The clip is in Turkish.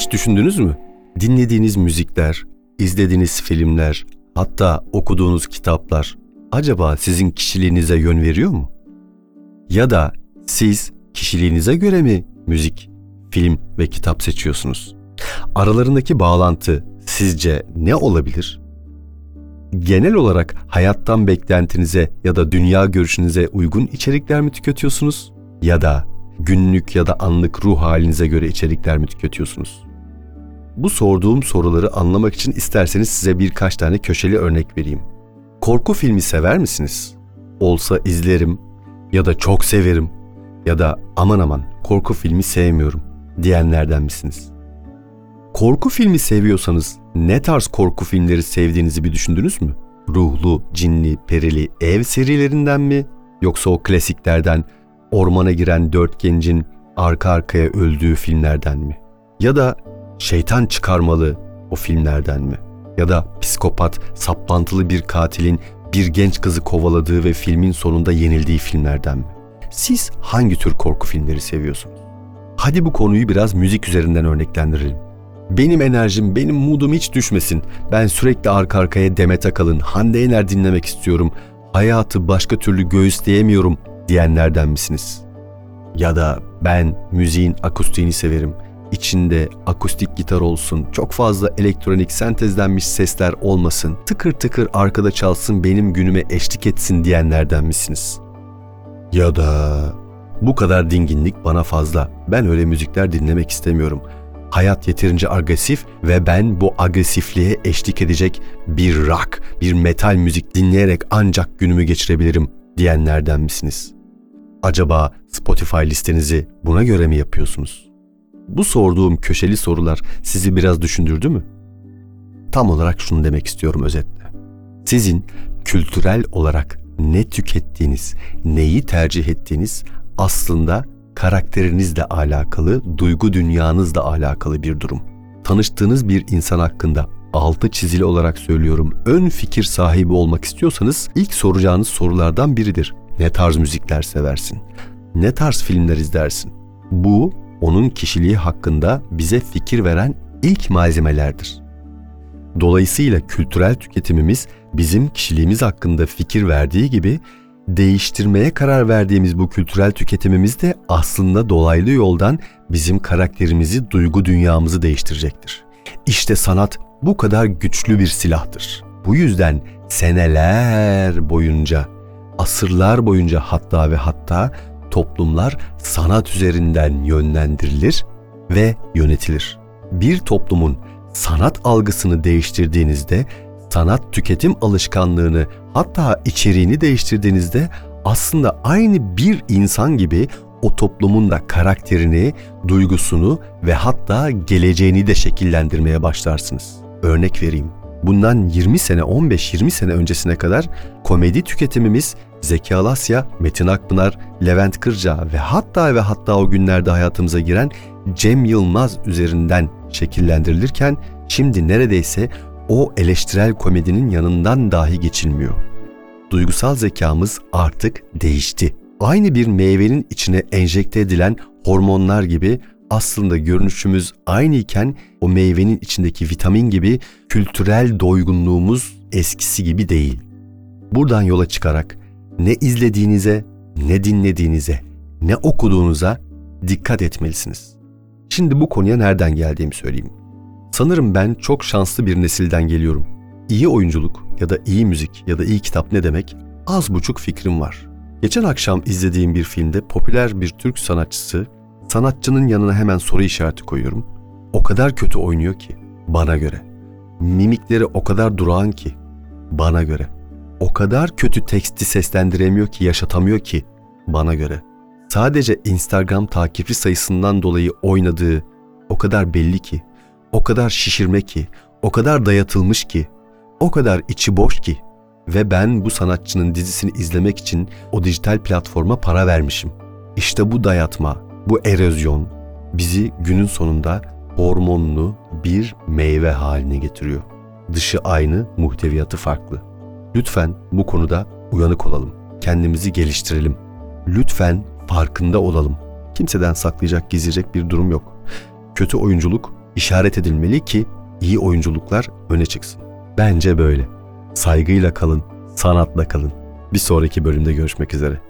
Hiç düşündünüz mü? Dinlediğiniz müzikler, izlediğiniz filmler, hatta okuduğunuz kitaplar acaba sizin kişiliğinize yön veriyor mu? Ya da siz kişiliğinize göre mi müzik, film ve kitap seçiyorsunuz? Aralarındaki bağlantı sizce ne olabilir? Genel olarak hayattan beklentinize ya da dünya görüşünüze uygun içerikler mi tüketiyorsunuz? Ya da günlük ya da anlık ruh halinize göre içerikler mi tüketiyorsunuz? Bu sorduğum soruları anlamak için isterseniz size birkaç tane köşeli örnek vereyim. Korku filmi sever misiniz? Olsa izlerim ya da çok severim ya da aman aman korku filmi sevmiyorum diyenlerden misiniz? Korku filmi seviyorsanız ne tarz korku filmleri sevdiğinizi bir düşündünüz mü? Ruhlu, cinli, perili ev serilerinden mi? Yoksa o klasiklerden ormana giren dört gencin arka arkaya öldüğü filmlerden mi? Ya da şeytan çıkarmalı o filmlerden mi? Ya da psikopat, saplantılı bir katilin bir genç kızı kovaladığı ve filmin sonunda yenildiği filmlerden mi? Siz hangi tür korku filmleri seviyorsunuz? Hadi bu konuyu biraz müzik üzerinden örneklendirelim. Benim enerjim, benim moodum hiç düşmesin. Ben sürekli arka arkaya Demet Akalın, Hande Yener dinlemek istiyorum. Hayatı başka türlü göğüsleyemiyorum diyenlerden misiniz? Ya da ben müziğin akustiğini severim. İçinde akustik gitar olsun, çok fazla elektronik sentezlenmiş sesler olmasın, tıkır tıkır arkada çalsın benim günüme eşlik etsin diyenlerden misiniz? Ya da bu kadar dinginlik bana fazla. Ben öyle müzikler dinlemek istemiyorum. Hayat yeterince agresif ve ben bu agresifliğe eşlik edecek bir rock, bir metal müzik dinleyerek ancak günümü geçirebilirim diyenlerden misiniz? Acaba Spotify listenizi buna göre mi yapıyorsunuz? Bu sorduğum köşeli sorular sizi biraz düşündürdü mü? Tam olarak şunu demek istiyorum özetle. Sizin kültürel olarak ne tükettiğiniz, neyi tercih ettiğiniz aslında karakterinizle alakalı, duygu dünyanızla alakalı bir durum. Tanıştığınız bir insan hakkında altı çizili olarak söylüyorum ön fikir sahibi olmak istiyorsanız ilk soracağınız sorulardan biridir. Ne tarz müzikler seversin? Ne tarz filmler izlersin? Bu onun kişiliği hakkında bize fikir veren ilk malzemelerdir. Dolayısıyla kültürel tüketimimiz bizim kişiliğimiz hakkında fikir verdiği gibi değiştirmeye karar verdiğimiz bu kültürel tüketimimiz de aslında dolaylı yoldan bizim karakterimizi, duygu dünyamızı değiştirecektir. İşte sanat bu kadar güçlü bir silahtır. Bu yüzden seneler boyunca, asırlar boyunca hatta ve hatta toplumlar sanat üzerinden yönlendirilir ve yönetilir. Bir toplumun sanat algısını değiştirdiğinizde sanat tüketim alışkanlığını hatta içeriğini değiştirdiğinizde aslında aynı bir insan gibi o toplumun da karakterini, duygusunu ve hatta geleceğini de şekillendirmeye başlarsınız. Örnek vereyim. Bundan 20 sene, 15-20 sene öncesine kadar komedi tüketimimiz Zeki Alasya, Metin Akpınar, Levent Kırca ve hatta ve hatta o günlerde hayatımıza giren Cem Yılmaz üzerinden şekillendirilirken şimdi neredeyse o eleştirel komedinin yanından dahi geçilmiyor. Duygusal zekamız artık değişti. Aynı bir meyvenin içine enjekte edilen hormonlar gibi aslında görünüşümüz aynıyken o meyvenin içindeki vitamin gibi kültürel doygunluğumuz eskisi gibi değil. Buradan yola çıkarak ne izlediğinize, ne dinlediğinize, ne okuduğunuza dikkat etmelisiniz. Şimdi bu konuya nereden geldiğimi söyleyeyim. Sanırım ben çok şanslı bir nesilden geliyorum. İyi oyunculuk ya da iyi müzik ya da iyi kitap ne demek az buçuk fikrim var. Geçen akşam izlediğim bir filmde popüler bir Türk sanatçısı, sanatçının yanına hemen soru işareti koyuyorum. O kadar kötü oynuyor ki bana göre. Mimikleri o kadar durağan ki bana göre. O kadar kötü teksti seslendiremiyor ki yaşatamıyor ki bana göre. Sadece Instagram takipçi sayısından dolayı oynadığı o kadar belli ki o kadar şişirme ki, o kadar dayatılmış ki, o kadar içi boş ki ve ben bu sanatçının dizisini izlemek için o dijital platforma para vermişim. İşte bu dayatma, bu erozyon bizi günün sonunda hormonlu bir meyve haline getiriyor. Dışı aynı, muhteviyatı farklı. Lütfen bu konuda uyanık olalım. Kendimizi geliştirelim. Lütfen farkında olalım. Kimseden saklayacak, gizleyecek bir durum yok. Kötü oyunculuk işaret edilmeli ki iyi oyunculuklar öne çıksın. Bence böyle. Saygıyla kalın, sanatla kalın. Bir sonraki bölümde görüşmek üzere.